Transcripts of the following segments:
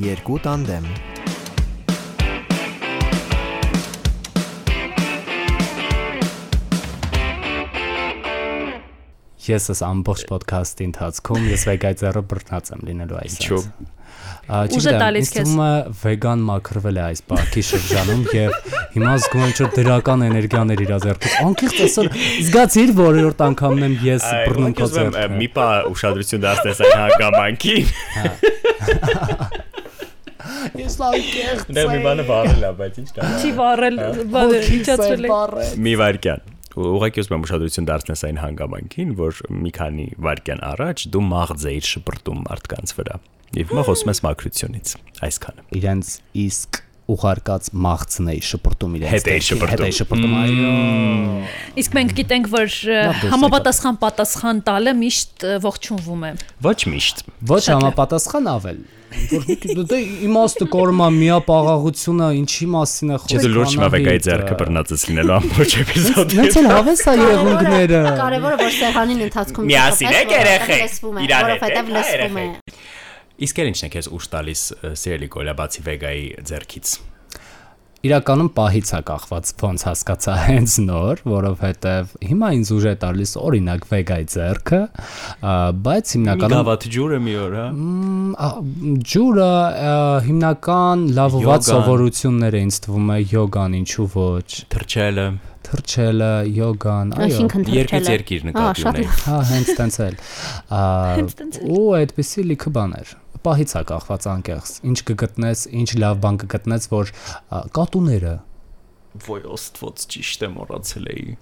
երկու տանդեմ։ Ես այս ամբողջ ոդքասթի ընթացքում ես վեգայցերը բռնած եմ լինելու այս։ Ինչու՞։ Ուժը տալիս քեզ։ Ումը վեգան մաքրվել է այս բակի շրջանում եւ հիմա զգում եմ որ դրական էներգիաներ իր ձեռքից։ Անկեղծ այսօր զգացիր որ երրորդ անգամն եմ ես բռնում քո ձեռքը։ Մի պա ուշադրություն դարձնես այն հանգամանքին։ Ես լավ կեղծ։ Դե մի բանը վառել է, բայց ինչ կա։ Չի վառել, բանը իջացվել է։ Մի վարքյան։ Ուղղակի ուզում եմ ուշադրություն դարձնես այն հանգամանքին, որ մի քանի վարքյան առաջ դու մաղձ էիր շպրտում մարդկանց վրա։ Եվ հիմա խոսում ես մակրությունից։ Այսքանը։ Իրենց իսկ ուղարկած մաղցն էի շպրտում իրենց Հետ էի շպրտում։ հետ էի շպրտում այո Իսկ մենք գիտենք, որ համապատասխան պատասխան տալը միշտ ողջունվում է։ Ոչ միշտ։ ոչ համապատասխան ավել դե իմաստը կորմա միապաղաղությունը ինչի մասին է Չէ՞ դու լուրջ հիմա վեգայի ձեռքը բռնածես լինելու ամբողջ էպիզոդը։ Նենց էլ հավես է երևույթները Կարևորը որ սեղանին ընթացքում Միասին երեխեք, է, հետ որովհետև լսվում է։ երեխեք։ Իսկ ինչն է քեզ ուշ տալիս սիրելի գոլա բացի վեգայի ձեռքից։ իրականում պահից է կախված ոնց հասկացա հենց նոր, որովհետև հիմա ինձ ուժ է տալիս օրինակ վեգայի ձեռքը, բայց հիմնականում գավաթ ջուրը մի օր, հա։ ջուրը հիմնական Յոգան։ սովորություններ է ինձ թվում է յոգան ինչու ոչ Թրջելը, թրջելը յոգան այո երկից երկիր նկատի ունեի։ հա հենց տենց էլ Ա, Հենց տենց էլ։ ու այդպեսի լիքը բաներ պահից է կախված անկեղծ ինչ կգտնես ինչ լավ բան կգտնես որ կատուները Ոյ ոստված ճիշտ է մոռացել էի։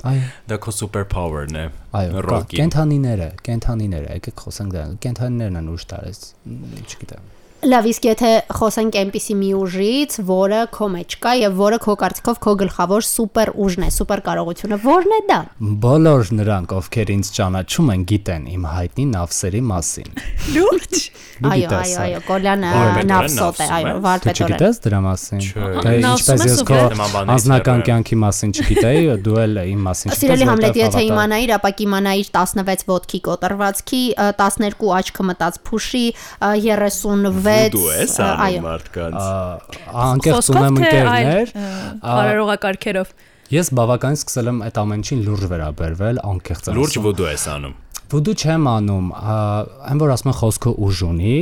Դա քո սուպեր փաուերն է։ այո կենթանիները կենթանիները եկեք խոսենք դրա կենթանիներն են ուշ տարես չգիտեմ Լավ, իսկ եթե խոսենք այնպիսի մի ուժից, որը քո մեջ կա եւ որը քո կարծիքով քո գլխավոր սուպեր ուժն է, սուպեր կարողությունը, որն է դա։ Բոլոր նրանք, ովքեր ինձ ճանաչում են, գիտեն իմ հայտնի նավսերի մասին։ Լուրջ։ Այո, այո, այո, Կոլյանը նավսոտ է, այո, վարպետորը։ Չգիտես դրա մասին։ Դա ինչպես ես քո անձնական կյանքի մասին չգիտեի, դու էլ իմ մասին չգիտես։ Սիրելի Համլետ, եթե իմանայիր, ապա կիմանայիր 16 ոտքի կոտրվածքի, 12 աչքը մտած փուշի, 36 բայց դու ես անում մարդկանց անկեղծ ունեմ ընկերներ արարողակարքերով ես բավականին սկսել եմ այդ ամենին լուրջ վերաբերվել անկեղծ ասում լուրջ ոդու ես անում ոդու չեմ անում այն որ ասում խոսքը ուժ ունի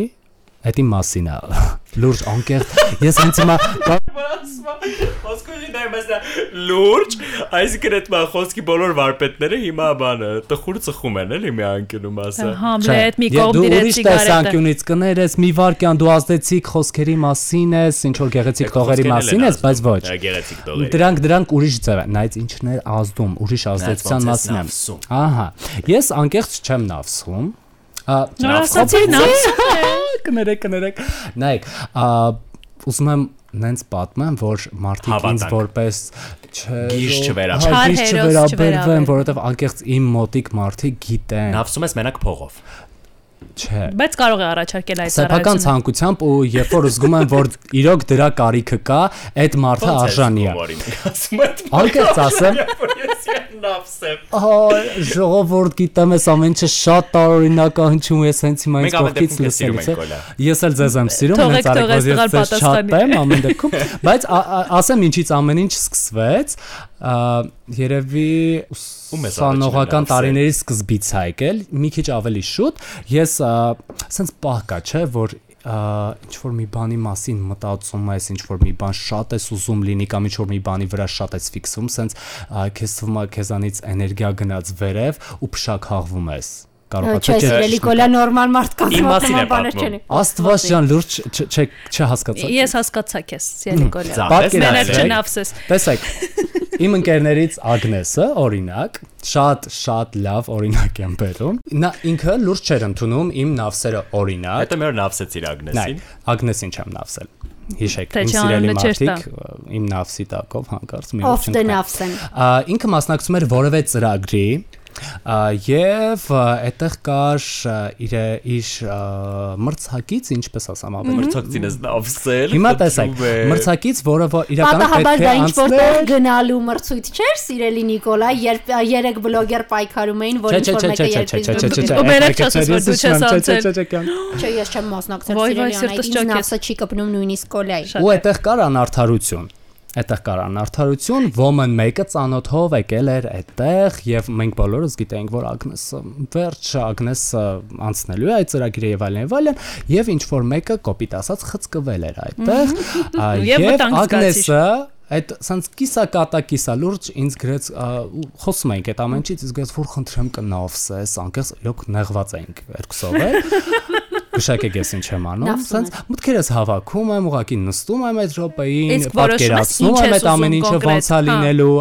դա իմ մասին է լուրջ անկեղծ ես հենց հիմա Խոսքուժի դայ մասնա լուրջ, այսինքն այդ մա խոսքի բոլոր վարպետները հիմա բանը տխուր ծխում են էլի մի անկյունում ասա։ Համլետ մի կողմ դու դիրեց ուրիշ սիգարետը։ տեսանկյունից կներես, մի վարքյան դու ազդեցիկ խոսքերի մասին ես, ինչ որ գեղեցիկ տողերի մասին ես, բայց ոչ։ Գեղեցիկ տողերի։ Դրանք դրանք ուրիշ ձև են, նայած ինչն է ազդում, ուրիշ ազդեցության մասին եմ։ Ահա։ Ես անկեղծ չեմ նավսում։ Ա Նոր ասացի նավսում։ կներեք, կներեք։ Նայեք, ուզում եմ նենց պատմեմ, որ մարդիկ ինձ որպես չէ Գիրշ չվերաբերվեն։ չվերաբերվեն, որովհետև անկեղծ իմ մոտիկ մարդիկ գիտեն։ Նավսում ես մենակ փողով։ Չէ։ Բայց կարող է առաջարկել այդ Սեփական ծառայությունը։ ցանկությամբ ու երբ որ զգում եմ որ իրոք դրա կարիքը կա, այդ մարդը արժանի է։ Ասում եմ։ Անկեղծ ասեմ, Ահա ժողովուրդ գիտեմ ես ամեն ինչը շատ տարօրինակ հնչում ես հենց հիմա ինձ կողքից է։ Կոլա։ Ես էլ ձեզ եմ սիրում, հենց արեք, որ ես շատ եմ ամեն դեպքում, բայց ասեմ ինչից ամեն ինչ սկսվեց, երևի առաջին տարիների սկզբից է եկել, մի քիչ ավելի շուտ, ես ասենց պահ կա, չէ, որ ինչ որ մի բանի մասին մտածում ես, ինչ որ մի բան շատ ես ուզում լինի կամ ինչ որ մի բանի վրա շատ ես ֆիքսում, սենց քեզ թվում է քեզանից էներգիա գնաց վերև ու փշակահվում ես։ Կարող Չէ, է սիրելի Կոլյա նորմալ մարդկանց մասին է պատմում։ չեն։ Աստված ջան, լուրջ չ- չէ չհասկացա։ Ես հասկացա քեզ, Մենակ Պատկերացրեք, չնավսես։ տեսեք, իմ ընկերներից Ագնեսը, օրինակ, շատ շատ լավ օրինակ եմ բերում։ Նա ինքը լուրջ չէր ընդունում իմ նավսերը օրինակ։ Հետո մեր նավսեցիր Ագնեսին։ Ագնեսին չեմ նավսել։ Հիշեք, իմ սիրելի մարդիկ, իմ նավսի տակով հանկարծ մի the չընկա։ nafs-ն։ Ա, Ինքը մասնակցում էր որևէ ծրագրի, Եվ այդտեղ կար իր իր մրցակից, ինչպես ասամ ավելի։ Մրցակցինս նավսել։ Հիմա տեսեք, մրցակից, որը որ իրականում պետք է անցնել գնալու մրցույթ չէր, սիրելի Նիկոլա, երբ երեք բլոգեր պայքարում էին, որ ինչ որ մեկը երկրից Ու բերեք չասես, որ դու չես անցել։ Չէ, ես չեմ մասնակցել Ոյ, ոյ, սիրելի սիրտս Անայդ, ինձ ճոք ես։ նավսը չի կպնում նույնիսկ Կոլայի։ Ու այդտեղ կար անարթարություն այդտեղ կար անարթարություն, ոմն մեկը ծանոթով եկել էր այդտեղ եւ մենք բոլորս գիտենք, որ Ագնեսը վերջ Ագնեսը անցնելու է այդ ծրագիրը եւ այլն եւ այլն եւ ինչ որ մեկը կոպիտ ասած խցկվել էր այդտեղ եւ Ագնեսը այդ սանց կիսա կատա կիսա լուրջ ինձ գրեց խոսում ենք այդ ամեն ինչից ինձ գրեց որ խնդրեմ կնավսես անկես իրոք նեղված էինք երկուսով է Գշակեք ես ինչ եմ անում, Նավսում սենց մտքերս հավաքում եմ, ուղակի նստում եմ այդ րոպեին, պատկերացնում եմ այդ ամեն ինչը ոնց է հա։ լինելու,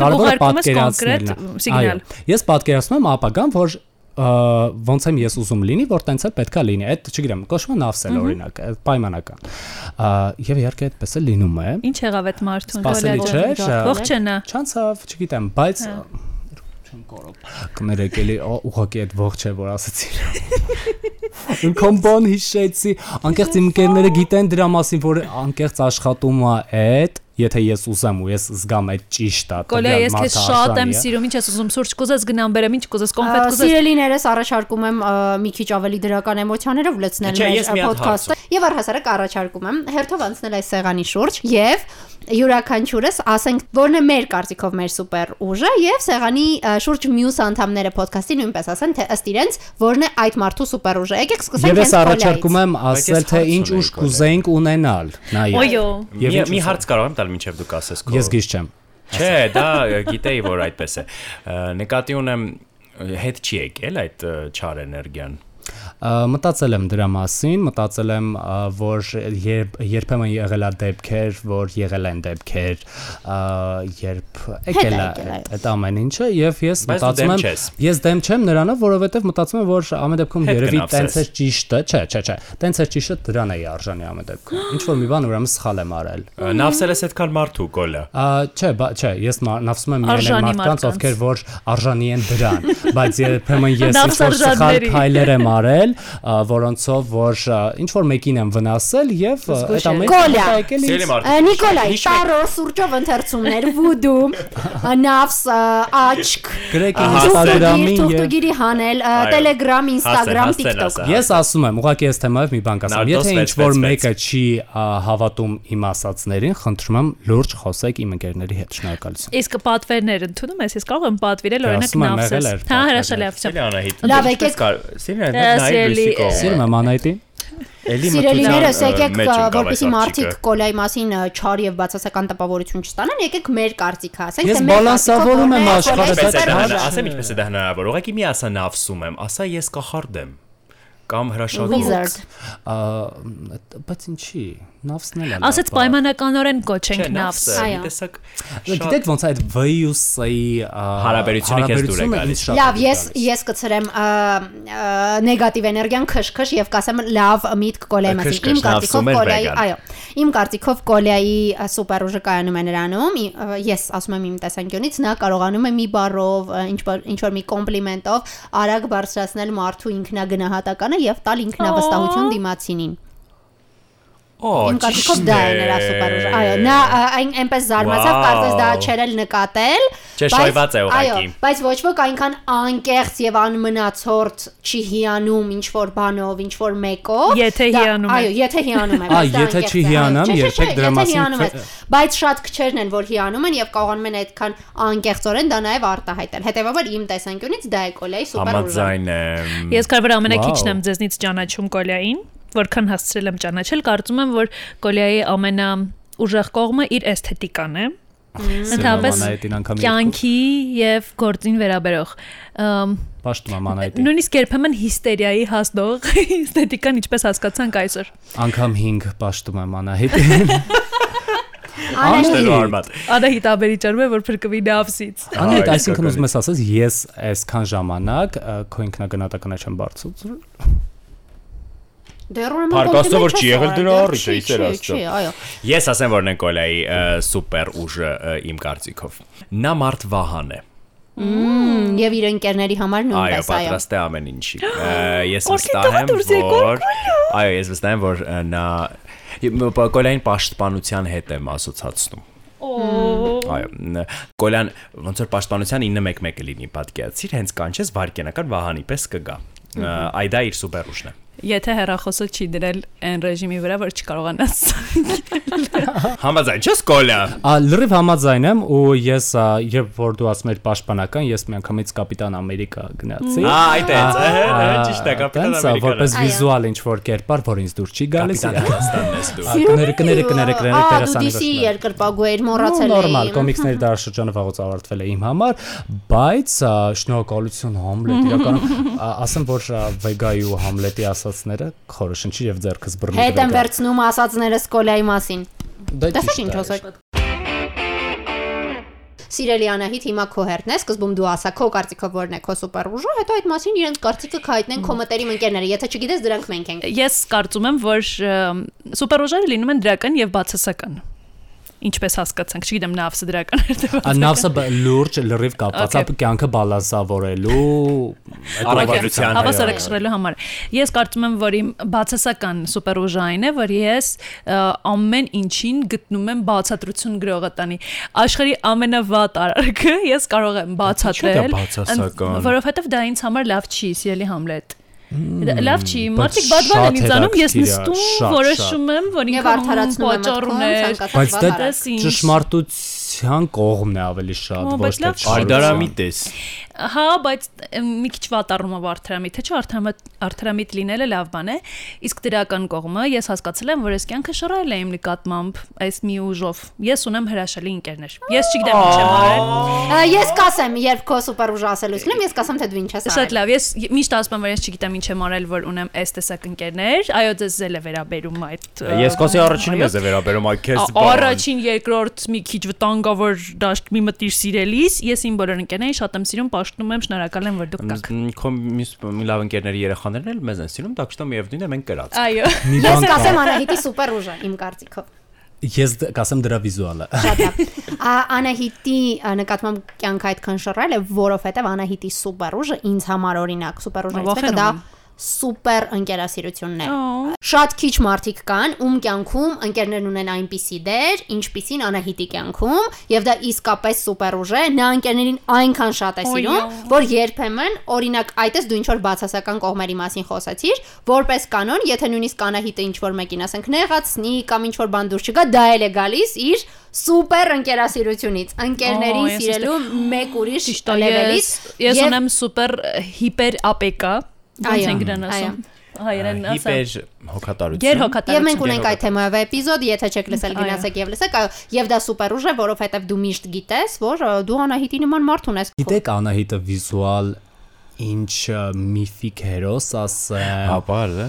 կոնկրետ է։ սիգնալ։ Այո, Ես պատկերացնում եմ ապագան, որ ոնց եմ ես ուզում լինի, որ տենց էլ պետքա լինի։ Այդ, չգիտեմ, կոչվում է նավսել օրինակ, պայմանական։ Եվ իհարկե այդպես էլ լինում է։ Ինչ եղավ այդ մարդուն։ Սպասելի Գոլիա չէր, Ողջենա։ Չանցավ, չգիտեմ, բայց չեմ կարող։ Կներեք էլի ուղղակի այդ ողջ է, որ ասացի։ Ինքն բան հիշեցի, անկեղծ իմ ընկերները գիտեն դրա մասին, որ անկեղծ աշխատում է այդ, եթե ես ուզեմ ու ես զգամ այդ ճիշտ է։ տվյալ ես քեզ շատ եմ սիրում, ինչ ես ուզում, սուրճ կուզես գնամ բերեմ, ինչ կուզես, կոնֆետ կուզես։ Սիրելիներս առաջարկում եմ մի քիչ ավելի դրական էմոցիաներով լցնել մեր ոդքասթը եւ առհասարակ առաջարկում եմ հերթով անցնել այս սեղանի շուրջ եւ յուրաքանչյուրս ասենք որն է մեր կարծիքով մեր սուպեր ուժը եւ սեղանի շուրջ մյուս անդամները ոդքասթի նույնպես ասեն թե ըստ իրենց որն է այդ մարդու սուպեր ուժը եկեք սկսենք Եվ ես առաջարկում եմ ասել թե ինչ ուժ Կոլյա։ կուզեինք ունենալ։ Նայ։ Ոյո։ Եվ Մի հարց կարող եմ տալ մինչև դու կասես քո։ Ես գիշ չեմ։ Չէ, դա գիտեի որ այդպես է։ Նկատի ունեմ հետ չի եկել այդ չար էներգիան։ Մտածել եմ դրա մասին, մտածել եմ, որ երբ երբեմն եղել է դեպքեր, որ եղել են դեպքեր, երբ եկել է այդ ամեն ինչը եւ ես մտածում եմ, ես դեմ չեմ նրանով, որովհետեւ մտածում եմ, որ ամեն դեպքում երևի տենց է ճիշտը, չէ, չէ, չէ, տենց է ճիշտը դրան է արժանի ամեն դեպքում։ Ինչ որ մի բան ուրեմն սխալ եմ արել։ Նավսել ես այդքան մարդու կոլա։ Ա, չէ, չէ, ես նավսում եմ միայն մարդկանց, ովքեր որ արժանի են դրան, բայց երբեմն ես ինչ որ սխալ քայլեր եմ արել, ա, որոնցով որ ինչ որ մեկին եմ վնասել եւ այդ ամեն Կոլյա։ ինչը եկել Ա, Նիկոլայ, տարո սուրճով ընթերցումներ, վուդու, նավս, աչք, Գրեք Instagram-ին եւ թուղթուգիրի հանել, Telegram, Instagram, TikTok։ Ես ասում եմ, ուղղակի այս թեմայով մի բան կասեմ։ Եթե ինչ որ մեկը չի հավատում իմ ասածներին, խնդրում եմ լուրջ խոսեք իմ ընկերների հետ։ Շնորհակալություն։ Իսկ պատվերներ ընդունում ես, ես կարող եմ պատվիրել օրինակ էր Հա, հրաշալի է, Անահիտ։ Լավ, եկեք- կար- Սիրելի Սիրում եմ անայտին։ Էլի մթության, եկեք որպեսի մարդիկ կոլայի մասին չար եւ բացասական տպավորություն չստանան, եկեք մեր կարծիքը ասենք, թե մեր բալանսավորում եմ աշխարհը, ուժը։ հնա- ասեմ ինչպես է դա հնարավոր։ Ուղղակի մի ասա նավսում եմ, ասա ես կախարդեմ կամ հրաշագող։ Wizard։ Ա, բայց ինչի։ Նավսնել է։ Ասեց պայմանականորեն կոչենք նավս։ տեսակ Գիտեք ոնց է այդ V-ի Հարաբերությունը քեզ դուր է գալիս։ Լավ, ես ես ա, նեգատիվ էներգիան քշքշ եւ կասեմ լավ միտք կոլայի մասին։ Իմ կարծիքով վեգան։ այո։ Իմ կարծիքով կոլայի ա, սուպեր ուժը կայանում է նրանում։ Ես ասում եմ իմ տեսանկյունից, նա կարողանում է մի բառով, ինչ որ ինչ որ մի կոմպլիմենտով արագ բարձրացնել մարդու ինքնագնահատականը եւ տալ ինքնավստահություն դիմացինին։ Իմ կարծիքով դա է նրա սուպեր ուժը։ Այո, նա այն այնպես զարմացավ, կարծես դա չէր էլ նկատել։ Չէ, բայց- շոյված է ուղղակի։ Այո, բայց ոչ ոք այնքան անկեղծ եւ անմնացորդ չի հիանում ինչ որ բանով, ինչ որ մեկով։ Եթե հիանում է։ Այո, եթե հիանում է։ բայց դա եթե չի հիանամ, չէ, չէ, երբեք չէ, դրա մասին քվե- Բայց շատ քչերն են, որ հիանում են եւ կարողանում են այդքան անկեղծորեն դա նաեւ արտահայտել։ Հետեւաբար իմ տեսանկյունից դա է կոլայի սուպեր ուժը։ Համաձայն եմ։ Ես կարևոր ամենակիչն եմ ձեզնից ճանաչում Կոլյային, որքան հասցրել եմ ճանաչել, կարծում եմ, որ Կոլյայի ամենա ուժեղ կողմը իր էսթետիկան է։ Ընդհանրապես կյանքի եւ գործին վերաբերող Պաշտում եմ անայտին։ նույնիսկ երբեմն հիստերիայի հասնող էսթետիկան ինչպես հասկացանք այսօր։ Անգամ 5 պաշտում եմ անահիտին։ Անշտելու արմատ։ Ադա հիտաբերիճարում է որ փրկվի նավսից։ Այ, այսինքն ուզում ես ասես, ես այսքան ժամանակ քո ինքնագնահատականը չեմ բարձրացրել։ Դեռ Աստծո, որ չի եղել դրա առիթը, իսեր չի, Աստծո։ Այո։ Ես ասեմ որ Նիկոլայի սուպեր ուժը իմ կարծիքով։ Նա մարդ վահան է։ Եվ իր ընկերների համար Այո, նույնպես այո։ պատրաստ է ամեն ինչի։ Ես վստահ եմ, որ Այո, ես վստահ եմ, որ նա Կոլային պաշտպանության հետ եմ ասոցացնում։ Այո, Կոլյան ոնց որ պաշտպանության 911-ը լինի պատկերացիր, հենց կանչես վարկենական վահանի պես կգա։ Այ դա իր սուպերուշն է։ Եթե հերախոսը չի դրել այն ռեժիմի վրա, որ չկարողանաս Համաձայն չես Կոլա։ Ա լրիվ համաձայն եմ ու ես երբ որ դու ասում ես պաշտպանական, ես միանգամից կապիտան Ամերիկա գնացի։ Ա, այդ է, ճիշտ է, կապիտան տենց ա, Ամերիկան։ Որպես վիզուալ ինչ որ կերպար, որ ինձ դուր չի գալիս։ Կապիտան ես դու։ Ա, Կները կները կները կները Ա, դու DC երկրպագու էր մոռացել նորմալ կոմիքսների դարաշրջանը վաղուց ավարտվել է իմ համար, բայց շնորհակալություն Համլետ իրականում ասեմ որ Վեգայի ու Համլետի ասածները խորշնչի եւ ձերքս բռնի։ Հետ եմ վերցնում ասածները Սկոլայի մասին։ Դա ճիշտ ինչ է։ ասեք։ Սիրելի Անահիտ, հիմա քո հերթն է, սկզբում դու ասա քո կարծիքով որն է քո սուպեր ուժը, հետո այդ մասին իրենց կարծիքը կհայտնեն քո մտերիմ ընկերները, եթե չգիտես դրանք մենք ենք։ Ես կարծում եմ, որ ըմ, սուպերուժերը լինում են դրական եւ բացասական։ Ինչպես հասկացանք, չգիտեմ, նավսը դրական էր Ա, Նավսը լուրջ լրիվ կապված է կյանքը բալանսավորելու այդ Առավելության հավասարակշռելու համար։ Ես կարծում եմ, որ իմ բացասական սուպերուժային է, որ ես ամեն ինչին գտնում եմ բացատրություն գրողը տանի։ Աշխարհի ամենավատ արարքը ես կարող եմ բացատրել, որովհետև դա ինձ համար լավ չի, սիրելի Համլետ։ Լավ չի, մարդիկ բադբան են շատ ինձ անում, ես նստում, շատ, որոշում եմ, որ ինքը արդարացնում եմ պատճառ մտքում, ուներ։ ցանկացած Բայց դա ճշմարտության կողմն է ավելի շատ, ոչ թե Արդարամիտ ես։ Հա, բայց մի քիչ վատառումով արդարամիտ, թե չէ արդարամիտ արդարամիտ լինելը լավ բան է։ Իսկ դրական կողմը ես հասկացել եմ, որ ես կյանքը շռայել եմ նկատմամբ այս մի ուժով։ Ես ունեմ հրաշալի ընկերներ։ Ես չգիտեմ ինչ եմ արել։ Ես կասեմ, երբ քո սուպեր ուժը ասելուց լինեմ, ես կասեմ թե դու ինչ ես Շատ արել։ լավ, ես միշտ ասում եմ, որ ես չգիտեմ ինչ եմ արել, որ ունեմ այս տեսակ ընկերներ։ Այո, ձեզ զել է վերաբերում այդ Ես կոսի առաջինը մեզ է վերաբերում այդ քեզ։ Առաջին, երկրորդ մի քիչ վտանգավոր դաշտ մի մտիր սիրելիս, ես իմ բոլոր ընկերներին շատ եմ սիրում, պաշտնում եմ, շնորհակալ եմ, որ դուք կաք։ Քո մի լավ ընկերների երեխաներն էլ մեզ են սիրում, դա կշտամ եւ դինը մենք կրած։ Այո։ Ես կասեմ Անահիտի սուպեր ուժը իմ կարծիքով ես կասեմ դրա վիզուալը։ Շատ լավ։ Ա, Անահիտի նկատմամբ կյանք այդքան շռայլ է, որովհետև Անահիտի սուպեր ուժը ինձ համար օրինակ սուպեր ուժերից մեկը Վախենում դա սուպեր ընկերասիրությունն է։ Ա, Շատ քիչ մարդիկ կան, ում կյանքում ընկերներն ունեն այնպիսի դեր, ինչպիսին Անահիտի կյանքում, եւ դա իսկապես սուպեր ուժ է։ Նա ընկերներին այնքան շատ է սիրում, որ երբեմն, օրինակ, այդպես դու ինչ որ բացասական կողմերի մասին խոսացիր, որպես կանոն, եթե նույնիսկ Անահիտը ինչ որ մեկին ասենք նեղացնի կամ ինչ որ բան դուր չգա, դա էլ է գալիս իր սուպեր ընկերասիրությունից, ընկերներին սիրելու մեկ ուրիշ լեվելից։ ես ունեմ սուպեր հիպեր ապեկա ոնց են դրան ասում? հայերեն ասեմ Հիպեր հոգատարություն։ Եվ Գեր հոգատարություն մենք ունենք այդ թեմայով էպիզոդ, եթե չեք լսել, գնացեք եւ լսեք, եւ դա սուպեր ուժ է, որովհետեւ դու միշտ գիտես, որ դու Անահիտի նման մարդ ունես։ Գիտեք Անահիտը վիզուալ ինչ միֆիկ հերոս ասեմ, Հապար, է։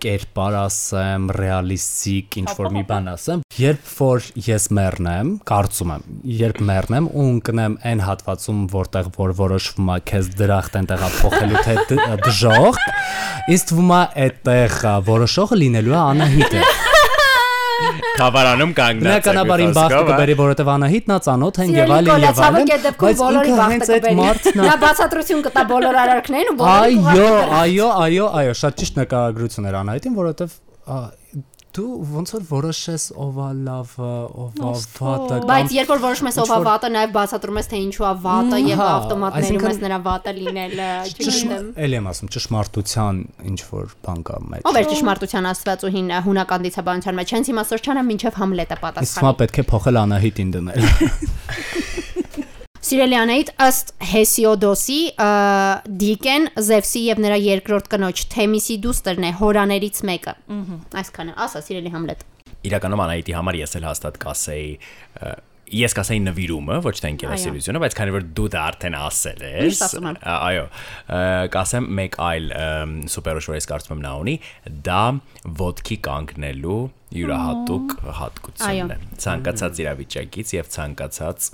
կերպար ասեմ, ռեալիստիկ ինչ որ մի բան ասեմ, երբ որ ես մեռնեմ, կարծում եմ, երբ մեռնեմ ու ընկնեմ այն հատվածում, որտեղ որ որոշվում է քեզ դրախտ են տեղափոխելու թե դժող, թվում է այդտեղ որոշողը լինելու է Անահիտը։ Խավարանում կանգնած։ Բնականաբար իմ բախտը կբերի, որովհետև Անահիտն ա ծանոթ են եւ այլն եւ այլն, բայց բոլորի ինքը բախտը հենց այդ կբերի։ մարդն է Նա բացատրություն կտա բոլոր արարքներին ու բոլորի Այո, այո, այո, այո, շատ ճիշտ նկարագրություն էր Անահիտին, որովհետև դու ոնց որ որոշես ով է լավը, ով է վատը Բայց երբ որ որոշում ես ով է վատը, նաև բացատրում ես թե ինչու է վատը եւ Հա, ավտոմատներում այսինքն- ես նրա վատը լինելը, չգիտեմ։ Էլի եմ ասում, ճշմարտության ինչ որ բան կա մեջ։ Ով էր ճշմարտության աստվածուհին ը, հունական դիցաբանության մեջ։ Հենց հիմա Սորչանը մինչև Համլետը Իսկ պատասխանի։ հիմա պետք է փոխել Անահիտին դնել։ Սիրելի Անահիտ, ըստ Հեսիոդոսի, Դիկեն Զևսի եւ նրա երկրորդ կնոջ Թեմիսի դուստերն է հորաներից մեկը։ Այսքանը, ասա սիրելի Համլետ։ Իրականում Անահիտի համար ես էլ հաստատ կասեի ես կասեի նվիրումը, ոչ թե ինքնասիրությունը, բայց քանի որ դու դա արդեն ասել ես, այո, կասեմ մեկ այլ սուպերուշ, որ ես կարծում եմ նա ունի, դա ոդկի կանգնելու յուրահատուկ հատկությունն է ցանկացած իրավիճակից եւ ցանկացած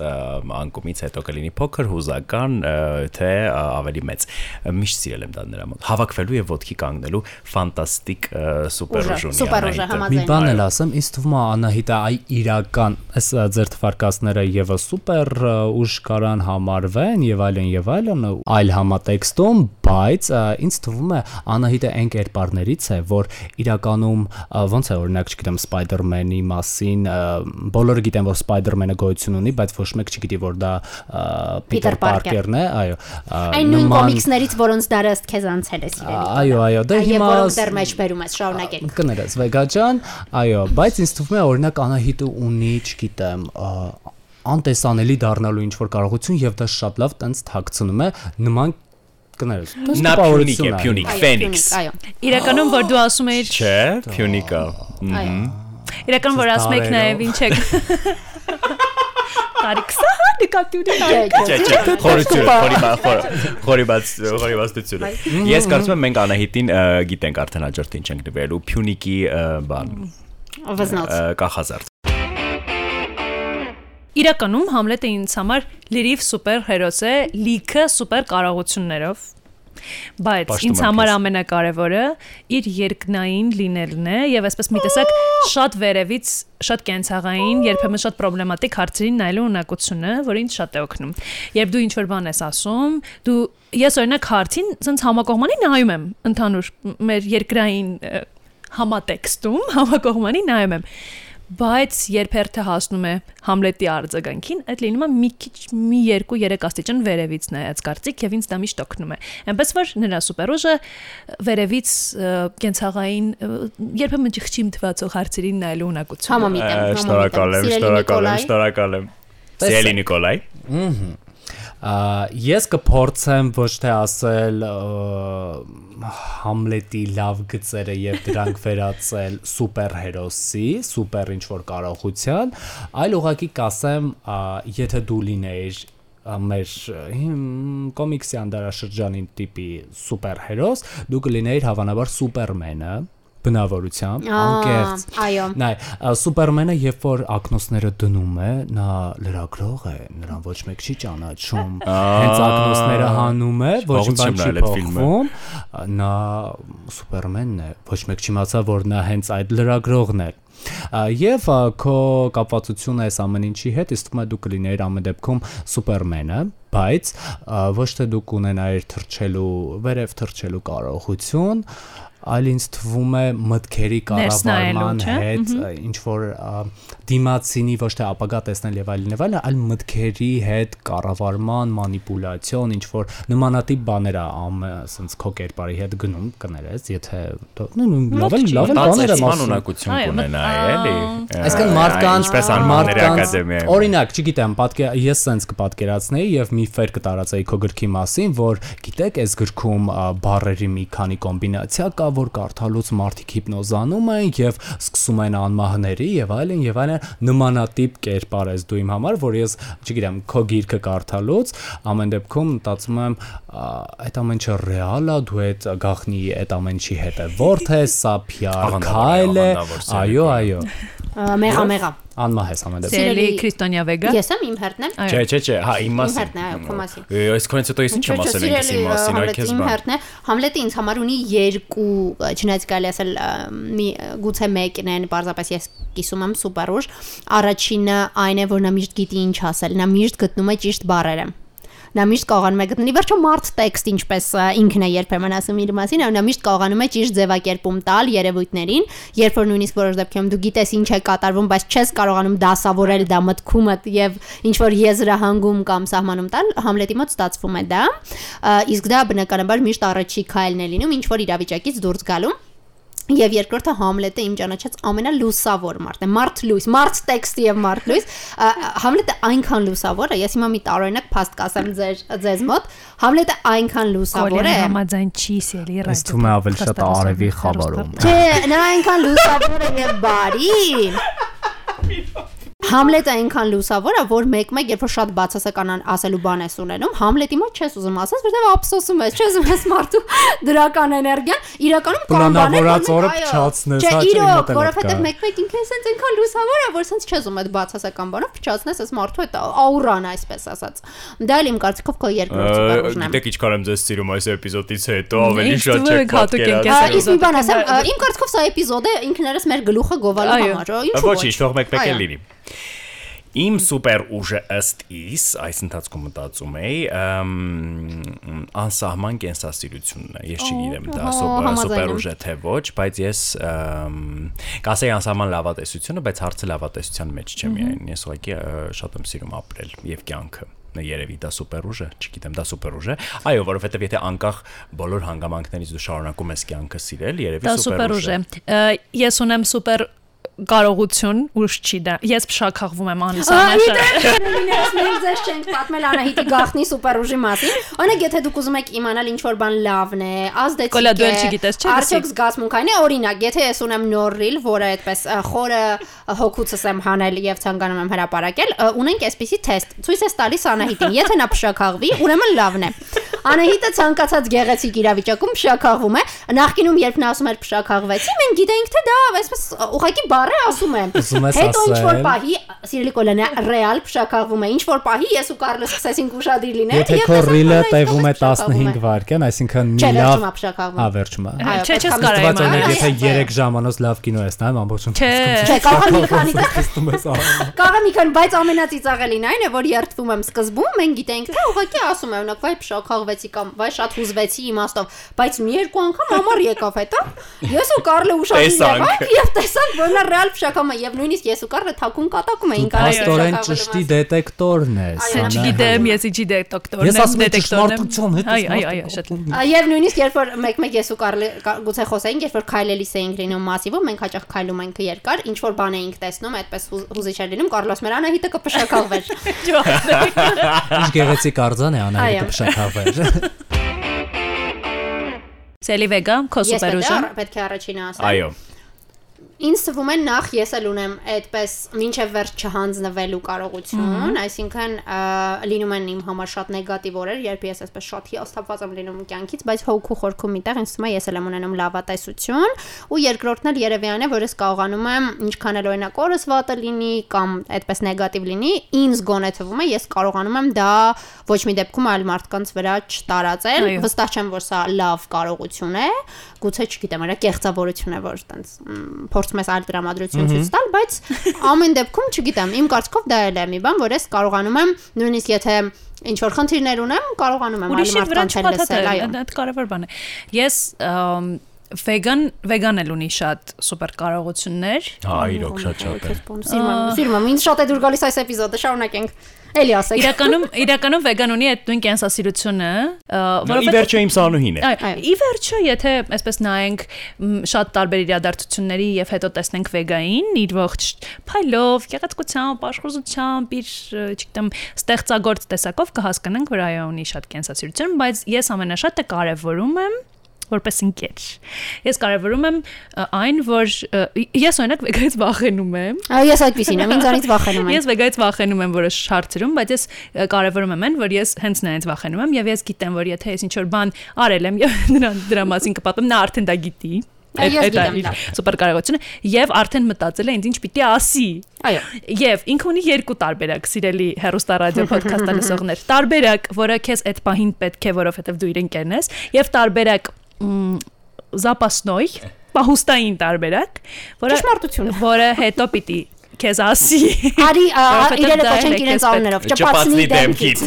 անկումից հետո կլինի փոքր հուզական թե ավելի մեծ միշտ սիրել եմ դա նրա մոտ հավաքվելու եւ ոդքի կանգնելու ֆանտաստիկ ը, սուպերուժ ունի սուպերուժը Անահիտը։ համաձայն Մի բան էլ ասեմ, ինձ թվում է Անահիտը այ իրական այս ա, ձեր թվարկածները եւս սուպեր ուժ կարան համարվեն եւ այլն եւ այլն այլ համատեքստում, բայց ինձ թվում է Անահիտը այն կերպարներից է, որ իրականում ոնց է օրինակ, չգիտեմ, Spider-Man-ի մասին բոլորը գիտեն, որ Spider-Man-ը գոյություն ունի, բայց ոչ մեկ չգիտի, որ դա Peter Peter Parker։ Parker-ն է, այո։ Այն նույն կոմիքսներից, որոնց դարը ըստ քեզ անցել է սիրելի։ Այո, այո, դե Եվ հիմա որոնք դեռ մեջ բերում ես, շարունակեք։ կներես Վեգա ջան, այո, բայց ինձ թվում է օրինակ Անահիտը ունի, չգիտեմ, անտեսանելի դառնալու ինչ որ կարողություն եւ դա շատ լավ տենց թաքցնում է նման կներես։ նա փյունիկ է փյունիկ ֆենիքս Այո։ Իրականում որ դու ասում էիր, չէ փյունիկա Այո։ իրական որ ասում եք նաև ինչ եք Տարիք սա նկատի Չէ, չէ, խորությունը, խորի խորիբաց խորիբաստությունը։ Ես կարծում եմ մենք Անահիտին գիտենք արդեն հաջորդ ինչ ենք նվերելու Փյունիկի բան Վզնոց։ կախազարդ։ Իրականում Համլետը ինձ համար լրիվ սուպեր հերոս է, լիքը սուպեր կարողություններով։ Բայց ինձ համար ամենակարևորը իր երկնային լինելն է եւ այսպես մի տեսակ շատ վերևից շատ կենցաղային, երբեմն շատ պրոբլեմատիկ հարցերին նայելու ունակությունը, որը ինձ շատ է օգնում։ Երբ դու ինչ-որ բան ես ասում, դու ես օրինակ հարցին ցենց համակողմանի նայում եմ ընդհանուր մեր երկրային համատեքստում համակողմանի նայում եմ բայց երբ հերթը հասնում է Համլետի արձագանքին, այդ լինում է մի քիչ մի 2-3 աստիճան վերևից նայած կարծիք եւ ինձ դա միշտ օգնում է։ Այնպես որ նրա սուպերուժը վերևից կենցաղային երբեմն ճղճիմ թվացող հարցերին նայելու ունակություն։ Համամիտ եմ, համամիտ եմ։ Շնորհակալ եմ, շնորհակալ եմ, շնորհակալ եմ։ Սիրելի Նիկոլայ։ Ա, ես կփորձեմ ոչ թե ասել Համլետի լավ գծերը եւ դրանք վերածել սուպեր հերոսի, սուպեր ինչ որ կարողության, այլ ուղղակի կասեմ, եթե դու լինեիր մեր կոմիքսի անդարաշրջանին տիպի սուպեր հերոս, դու կլինեիր հավանաբար սուպերմենը բնավորությամբ, անկեղծ Այո։ Նայ, Սուպերմենը երբ որ ակնոցները դնում է, նա լրագրող է, նրան ոչ մեկ չի ճանաչում։ Հենց ակնոցները հանում է, ոչ բան չի փոխվում։ Նա Սուպերմենն է, ոչ մեկ չիմացա, որ նա հենց այդ լրագրողն է։ Եվ քո կապացությունը այս ամեն ինչի հետ, իսկ է դու կլիներ ամեն դեպքում Սուպերմենը, բայց ոչ թե դու կունենայիր թռչելու, վերև թռչելու կարողություն, այլ ինձ թվում է մտքերի կառավարման հետ ինչ որ դիմացինի ոչ թե ապագա տեսնել եւ այլն եւ այլն, այլ մտքերի հետ կառավարման, մանիպուլյացիոն, ինչ որ նմանատիպ բաներ ա ամ ասենց քո կերպարի հետ գնում կներես, եթե դու- նո նո լավ էլ լավ էլ բաներ եմ Տածեցման ասում։ ունակություն կունենա, էլի։ Այսինքն անմանների ակադեմիայում։ Օրինակ, չգիտեմ, պատկեր ես սենց կպատկերացնեի եւ մի ֆեր կտարածեի քո գրքի մասին, որ գիտեք, այս գրքում բառերի մի քանի կոմբինացիա կա, որ կարդալուց մարդիկ հիպնոզանում են եւ սկսում են անմահների եւ այլն եւ այլն նմանատիպ կերպար ես դու իմ համար, որ ես, չգիտեմ, քո գիրքը կարդալուց ամեն դեպքում մտածում եմ այդ ամեն ինչը ռեալ է, դու այդ գախնի այդ ամեն ինչի հետ է որթ է, սա PR քայլ է, այո, այո, Մեղա, մեղա։ անմահ ես ամեն դեպքում։ Սիրելի Քրիստոնյա Վեգա։ Ես եմ իմ հերթն եմ։ Չէ, չէ, չէ, հա, իմ մասին։ հերթն է, այո, քո մասին։ Այս քոնից հետո ես ինչ եմ ասել ինքս իմ մասին, այ քեզ իմ բան։ հերթն է։ Համլետը ինձ համար ունի երկու, չնայած կարելի ասել մի գուցե մեկն են, պարզապես ես կիսում եմ սուպերուժ։ Առաջինը այն է, որ նա միշտ գիտի ինչ ասել, նա միշտ գտնում է ճիշտ բառերը նա միշտ կարողանում է գտնել վերջո մարդ տեքստ ինչպես ինքն է երբեմն ասում իր մասին, նա միշտ կարողանում է ճիշտ ձևակերպում տալ երևույթներին, երբ որ նույնիսկ որոշ դեպքերում դու գիտես ինչ է կատարվում, բայց չես կարողանում դասավորել դա մտքումդ եւ ինչ որ եզրահանգում կամ սահմանում տալ, Համլետի մոտ ստացվում է դա, իսկ դա բնականաբար միշտ առաջի քայլն է լինում, ինչ որ իրավիճակից դուրս գալու Եվ երկրորդը Համլետը իմ ճանաչած ամենալուսավոր մարդն է։ Մարդ լույս, մարդ տեքստ եւ մարդ լույս։ Համլետը այնքան լուսավոր է, ես հիմա մի տարօրինակ փաստ կասեմ ձեր ձեզ մոտ։ Համլետը այնքան լուսավոր է։ համաձայն չի սիրելի ռադիո։ Ես թվում է ավելի շատ արևի խավարում։ Չէ, նա այնքան լուսավոր է եւ բարի։ Համլետը այնքան լուսավոր է, որ մեկ-մեկ երբ որ շատ բացասական ան- ասելու բան ես ունենում, Համլետի մոտ չես ուզում ասես, որտեղ ափսոսում ես, չես ուզում ես մարդու դրական էներգիան, իրականում կան բաներ, փչացնես, Չէ, հա, չէ, որովհետև մեկ-մեկ ինքն sense այնքան լուսավոր է, որ sense չես ուզում այդ բացասական բանով փչացնես այս մարդու այդ աուրան, այսպես ասած։ Դա էլ իմ կարծիքով քո երկրորդ սուպերուժն է։ Գիտեք ինչքան եմ ձեզ սիրում այս էպիզոդից հետո ավելի շատ է չեք պատկերացնում։ Իսկ մի բան ասեմ, էպիզոդը։ իմ կարծիքով սա էպիզոդ է ինքներս մեր գլուխը գովալու համար, ինչու՞ Ոչինչ, թող մեկ-մեկ էլ լինի։ Իմ սուպեր ուժը ըստ իս, այս ընթացքում մտածում էի, անսահման կենսասիրությունն է։ Ես չգիտեմ դա սուպեր ուժ է թե ոչ, բայց ես կասեի անսահման լավատեսությունը, բայց հարցը լավատեսության մեջ չէ միայն։ Ես ուղղակի շատ եմ սիրում ապրել եւ կյանքը երևի դա սուպեր ուժ է, չգիտեմ, դա սուպեր ուժ է։ Այո, որովհետև եթե անկախ բոլոր հանգամանքներից դու շարունակում ես կյանքը սիրել, երևի սուպեր ուժ է։ Ես ունեմ սուպեր կարողություն ուժ չի դա։ Ես փշակախվում եմ Ես մենք ձեզ չենք պատմել Անահիտի գախնի սուպերուժի մասին։ Օրինակ, եթե դուք ուզում եք իմանալ ինչ որ բան լավն է, ազդեցիկ է։ Կոլա, դու էլ չգիտես, չէ՞, Արդյոք զգացմունքային է, օրինակ, եթե ես ունեմ նոր ռիլ, որը այդպես խորը հոգուցս եմ հանել եւ ցանկանում եմ հրապարակել, ունենք այսպիսի թեստ։ Ցույց ես տալիս Անահիտին, եթե նա փշակաղվի, ուրեմն լավն է։ Անահիտը ցանկացած գեղեցիկ իրավիճակում փշակաղվում է։ Նախկինում երբ նա ասում էր փշակաղվեցի, մենք գիտեինք թե դա այսպես ուղղակի բառ է ասում եմ։ Հետո ինչ որ պահի սիրելի կոլոնա ռեալ փշակաղվում է։ Ինչ որ պահի ես ու Կարլը սկսեցինք ուշադիր լինել։ Եթե եւ քո տեսանք, ռիլը տևում է իսկապես փշակաղվում 15 վայրկյան, այսինքն մի լավ Հա, վերջում է։ Չէ, չես կարող իմանալ։ օրինակ եթե Այո, 3 ժամանոց լավ կինո ես նայում, ամբողջում Չէ։ Չէ, կարող մի քանի տեսնում ես ահա։ Կարող մի քանի, բայց ամենածիծաղելին այն է, որ երթվում եմ սկզբում, մենք գիտենք, թե ուղղակի ասում եմ, օրինակ, վայ փշակաղվեցի կամ վայ շատ հուզվեցի իմաստով, բայց մի երկու անգամ ամառ եկավ հետո։ Ես ու Կարլը ուշադիր եղանք եւ տեսանք, որ նա ռեալ փշակում է եւ նույնիսկ ես ու Կարլը թակուն կատակում էինք Պաստորեն ճշտի դետեկտորն է։ Այո, Չգիտեմ, ես իջի դետեկտորն Ես ասում եմ ճշմարտության հետ Այո, այո, այո, շատ։ Եվ նույնիսկ երբ որ մեկ-մեկ ես ու Կարլը կա- գուցե խոսեինք, երբ որ քայլելիս էինք լինում մասիվով, մենք հաճախ քայլում ենք երկար, ինչ որ բան էինք տեսնում, այդպես հուզ- հուզիչ էր լինում, Կարլոս մեր Անահիտը կփշակաղվեր։ Ինչ գեղեցիկ արձան է Անահիտը փշակավեր։ Սելիվեգա, քո Ես սուպերուժը։ է- պետք է առաջինը ասեմ։ Այո։ Ինձ թվում է նախ ես էլ ունեմ այդպես մինչև վերջ չհանձնվելու կարողություն, այսինքն լինում են իմ համար շատ նեգատիվ օրեր, երբ ես այսպես շատ հիասթափված եմ լինում կյանքից, բայց հոգու խորքում միտեղ ինձ թվում է ես էլ եմ ունենում լավատեսություն, ու երկրորդն էլ երևի այն է, որ ես կարողանում եմ ինչքան էլ օրինակ օրս վատը լինի կամ այդպես նեգատիվ լինի, ինձ գոնե թվում է ես կարողանում եմ դա ոչ մի դեպքում այլ մարդկանց վրա չտարածել, վստահ չեմ, որ սա լավ կարողություն է, գուցե չգիտեմ, արա կեղծավորություն է, որ տենց փորձում ես այլ դրամատրություն ցույց տալ, բայց ամեն դեպքում չգիտեմ, իմ կարծիքով դա էլ է մի բան, որ ես կարողանում եմ նույնիսկ եթե ինչ որ խնդիրներ ունեմ, կարողանում եմ այլ մարդկանց էլ լսել, այո։ չփաթաթել, դա կարևոր բան է։ Ես վեգան վեգան էլ ունի շատ սուպեր կարողություններ։ Հա, իրոք շատ շատ է։ Սիրում եմ, սիրում եմ, ինձ շատ է դուր գալիս այս էպիզոդը, շարունակենք։ Էլի ասեք։ Իրականում իրականում վեգան ունի այդ նույն կենսասիրությունը, ը, Ի որովհետեւ վերջո իմ սանուհին է։ ի վերջո, եթե այսպես նայենք շատ տարբեր իրադարձությունների եւ հետո տեսնենք վեգային իր ողջ փայլով, գեղեցկությամբ, աշխուժությամբ, իր, չգիտեմ, ստեղծագործ տեսակով կհասկանանք, որ այո ունի շատ կենսասիրություն, բայց ես ամենաշատը կարևորում եմ որպես ընկեր։ Ես կարևորում եմ այն, որ ես օրինակ վեգայից վախենում եմ, Այո, ես այդպեսին եմ, ինձանից վախենում եմ։ Ես վեգայից վախենում եմ որոշ հարցերում, բայց ես կարևորում եմ այն, որ ես հենց նրանից վախենում եմ եւ ես գիտեմ, որ եթե ես ինչ որ բան արել եմ եւ դրա դրա մասին կպատեմ, նա արդեն դա գիտի։ Այդ- այդ սուպեր կարողությունը եւ արդեն մտածել է ինձ ինչ պիտի ասի։ Այո։ Եվ ինքը ունի երկու տարբերակ, սիրելի հերոստա ռադիո ոդքասթը լսողներ։ Տարբերակ, որը քեզ այդ պահին պետք է, որովհետեւ դու իրեն կերն ես, եւ տարբերակ запасной, պահուստային տարբերակ, որը Ճշմարտություն։ որը հետո պիտի քեզ ասի։ Արի ա, Որովհետև իրերը դա էլ կոչենք է իրենց քեզ անուններով, պետք- ճպացնի ճպացնի դեմքից։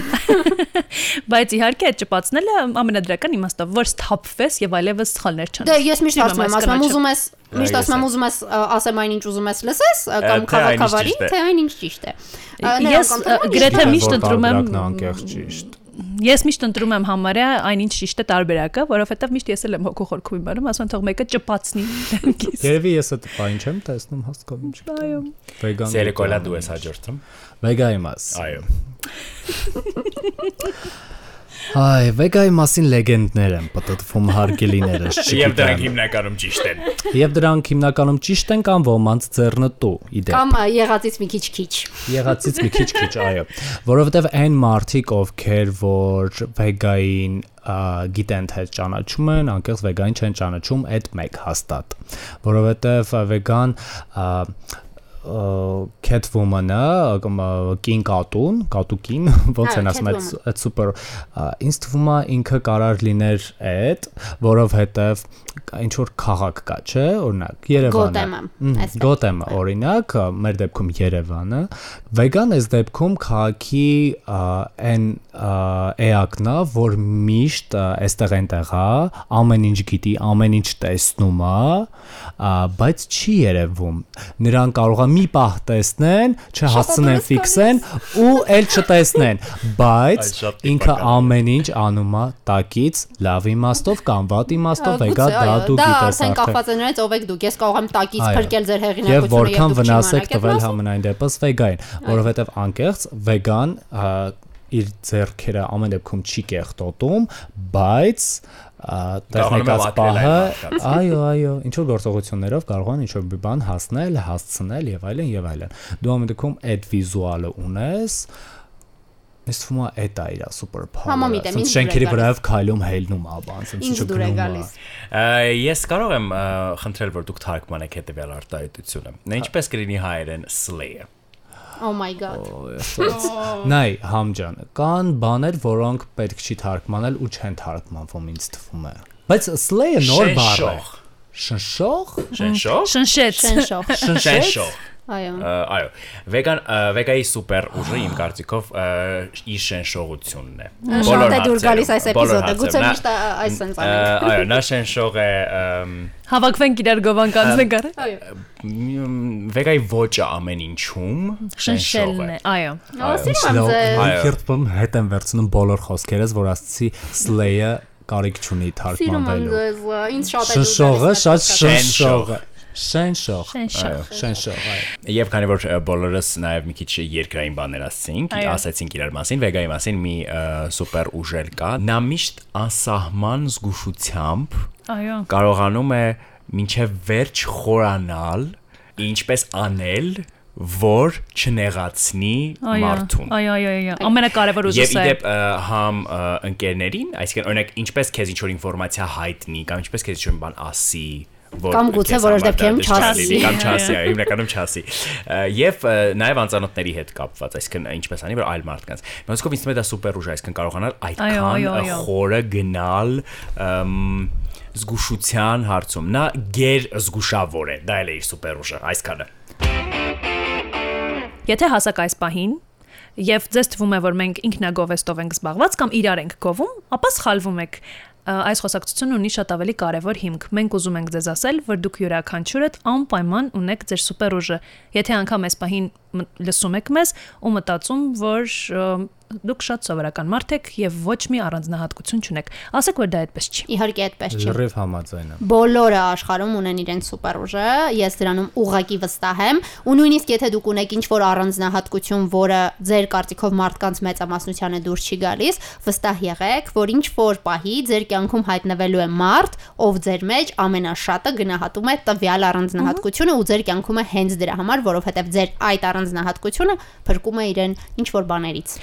Բայց իհարկե այդ ճպացնելը ամենադրական իմաստով, որ սթափվես եւ այլևս սխալներ չանես։ Դե ես միշտ Սիրում ասում եմ, այս ասում եմ, կանաչը։ ուզում ես միշտ Ա, ասում եմ, ես ուզում ես ա, ասեմ այն ինչ ուզում ես լսես ա, կամ Թե այն ինչ քաղաքավարի, ճիշտ է։ թե այն ինչ ճիշտ է։ Ա, Ես, նրանք ընտրում են գրեթե ճիշտը։ միշտ ընտրում եմ- Տարբերակն անկեղծ ճիշտ։ Ես միշտ ընտրում եմ համարյա այնինչ ճիշտ է տարբերակը, որովհետեւ միշտ ես էլ եմ հոգու խորքում իմանում, ասում եմ թող մեկը ճպացնի դեմքից։ Երևի ես այդ բան չեմ տեսնում հասկանում չգիտեմ։ Այո։ Վեգան։ Սերեկոլա դու ես հաջորդում։ Վեգայի մաս։ Այո։ Այ, վեգայի մասին լեգենդներ են պատտվում հարգելիներս Եվ դրանք հիմնականում ճիշտ են։ Եվ դրանք հիմնականում ճիշտ են կամ ոմանց ձեռնտու իդեպ։ Կամ եղածից մի քիչ քիչ։ Եղածից մի քիչ-քիչ, այո, որովհետև այն մարդիկ, ովքեր որ վեգային գիտեն թե ճանաչում են, անկեղծ վեգային չեն ճանաչում այդ մեկ հաստատ, որովհետև վեգան Catwoman-ը կամ կին կատուն, կատուկին, ոնց են ասում այդ այդ սուպեր ինձ թվում է ինքը կարար լիներ այդ, որովհետև ինչ որ քաղաք կա, չէ, օրինակ Երևանը։ Գոթեմը, օրինակ, մեր դեպքում Երևանը, վեգան այս դեպքում քաղաքի այն էակն է, որ միշտ այստեղ այնտեղ է, ամեն ինչ գիտի, ամեն ինչ տեսնում է, բայց չի երևում։ Նրան կարող է մի պահ տեսնեն, չհասցնեն ֆիքսեն ու էլ չտեսնեն, բայց ինքը ամեն ինչ անում է տակից, լավ իմաստով կամ վատ իմաստով, վեգա Գուցե, դա դու դա գիտես արդեն արդեն։ կախված է նրանից ով եք դուք։ Ես կարող եմ տակից փրկել ձեր հեղինակությունը որքան դուք վնաս եք չիմանաք այդ տվել համենայն դեպս վեգային, որովհետև անկեղծ վեգան իր ձեռքերը ամեն դեպքում չի կեղտոտում, բայց տեխնիկաց պահը, մարդկանց։ այո, այո, ինչ որ գործողություններով կարող են ինչ որ մի բան հասնել, հասցնել եւ այլն եւ այլն։ Դու ամեն դեպքում այդ վիզուալը ունես, Ես թվում է այդ է իր Համամիտ եմ, ինձ շենքերի վրայով քայլում հելնում է բան, ասես Ինձ դուր է գալիս։ Ա, Ես կարող եմ ա, խնդրել, որ դուք թարգմանեք հետեւյալ արտահայտությունը։ Նա ինչպես կլինի հայերեն slay-ը։ Oh my god։ Նայ, համջան, կան բաներ, որոնք պետք չի թարգմանել ու չեն թարգմանվում ինձ թվում է։ Բայց slay-ը նոր բառ է։ Շնշող։ Շնշող։ Շնշող։ Շնշեց։ Շենշող։ Շնշող։ Այո։ Այո, վեգան վեգայի սուպեր ուժը իմ կարծիքով իր շնշողությունն է։ Շատ է դուր գալիս այս էպիզոդը։ Գուցե միշտ այս sense անենք։ Այո, նա շնշող է Հավաքվենք իրար գովան կանցնենք առ։ Այո։ վեգայի ոճը ամեն ինչում Շնշելն է, այո։ Ո, սիրում եմ Քիրտվում հետ եմ վերցնում բոլոր խոսքերս, որ ասացի slay-ը կարիք չունի Սիրում եմ թարգմանվելու։ ձեզ։ Ինձ շատ է դուր Շնշողը գալիս շատ այս Շնշող։ Շնշող, այո։ Եվ քանի որ բոլորս նաև մի քիչ երկրային բաներ ասացինք, Այո։ ասացինք իրար մասին, վեգայի մասին մի սուպեր ուժեր կա։ Նա միշտ անսահման զգուշությամբ Այո։ կարողանում է մինչև վերջ խորանալ, ինչպես անել, որ չնեղացնի մարդուն։ այո, այո, այո։ Ամենակարևոր Եվ ուժը է։ իդեպ համ ընկերներին, այսինքն օրինակ ինչպես քեզ ինչ որ ինֆորմացիա հայտնի կամ ինչպես քեզ ինչ որ բան ասի, Կամ գուցե որոշ դեպքերում չասի։ կամ չասի, հիմնականում չասի։ Եվ նաև անծանոթների հետ կապված, այսինքն ինչպես անի, որ այլ մարդկանց։ Մոսկով ինձ թվում է դա սուպեր ուժ այսինքն կարողանալ այդքան խորը գնալ զգուշության հարցում։ Նա գեր զգուշավոր է, դա էլ է իր սուպեր ուժը, այսքանը։ Եթե հասակ այս պահին եւ ձեզ թվում է որ մենք ինքնագովեստով ենք զբաղված կամ իրար ենք գովում, ապա սխալվում եք։ Այս խոսակցությունը ունի շատ ավելի կարևոր հիմք։ Մենք ուզում ենք ձեզ ասել, որ դուք յուրաքանչյուրդ անպայման ունեք ձեր սուպերուժը։ Եթե անգամ այս պահին լսում եք մեզ ու մտածում, որ դուք շատ սովորական մարդ եք եւ ոչ մի առանձնահատկություն չունեք, ասեք որ դա այդպես չի։ Իհարկե այդպես չի։ Լրիվ համաձայն եմ։ Բոլորը աշխարհում ունեն իրենց սուպեր ուժը, ես դրանում ուղակի վստահ եմ, ու նույնիսկ եթե դուք ունեք ինչ-որ առանձնահատկություն, որը ձեր կարծիքով մարդկանց մեծամասնությանը դուրս չի գալիս, վստահ եղեք, որ ինչ-որ պահի ձեր կյանքում հայտնվելու է մարդ, ով ձեր մեջ ամենաշատը գնահատում է տվյալ առանձնահատկությունը ու ձեր կյանքում է հենց դրա համար, որովհետև ձեր այդ առանձնահատկությունը փրկում է իրեն ինչ-որ բաներից։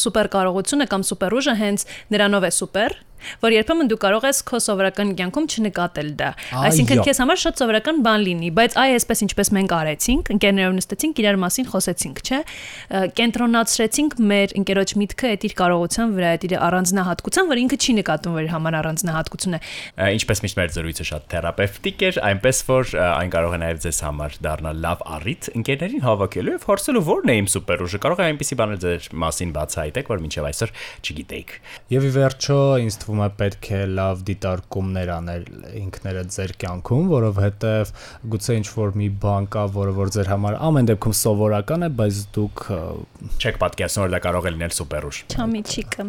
սուպեր կարողությունը կամ սուպերուժը հենց նրանով է սուպեր, որ երբեմն դու կարող ես քո սովորական կյանքում չնկատել դա։ Այսինքն քեզ համար շատ սովորական բան լինի, բայց այ այսպես ինչպես մենք արեցինք, ընկերներով նստեցինք, իրար մասին խոսեցինք, չէ՞։ Կենտրոնացրեցինք մեր ընկերոջ միտքը այդ իր կարողության վրա, այդ իր առանձնահատկության, որ ինքը չի նկատում, որ իր համար առանձնահատկություն է։ Ա, Ինչպես միշտ մեր զրույցը շատ թերապևտիկ էր, այնպես որ այն կարող է նաև ձեզ համար դառնալ լավ առիթ ընկերներին հավաքելու եւ փորձելու որն է իմ սուպերուժը։ Կարող է այնպեսի բաներ ձեր մասին բացահայտեք, որ մինչև այսօր չգիտեիք։ Եվ ի վերջո ինձ թվում է պետք է լավ դիտարկումներ անել ինքներդ ձեր կյանքում, որովհետև գուցե ինչ որ մի բան կա, որը որ ձեր համար ամեն դեպքում սովորական է, բայց դուք Չեք պատկերացնում, որ դա կարող է լինել սուպերուժ։ Չամիչիկը։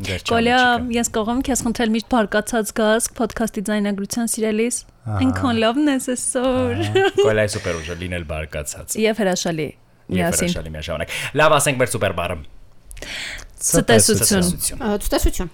չամիչիկը։ ես կողմ քեզ խնդրել միշտ բարկացած գաս ոդքասթի ձայնագրության սիրելիս։ Այնքան լավն ես այսօր։ Կոլայի սուպերուժը լինել բարկացած։ Եվ հրաշալի։ Եվ հրաշալի միաժամանակ։ Լավ, ասենք մեր սուպերբարը։ Ցտեսություն։ Ցտեսություն։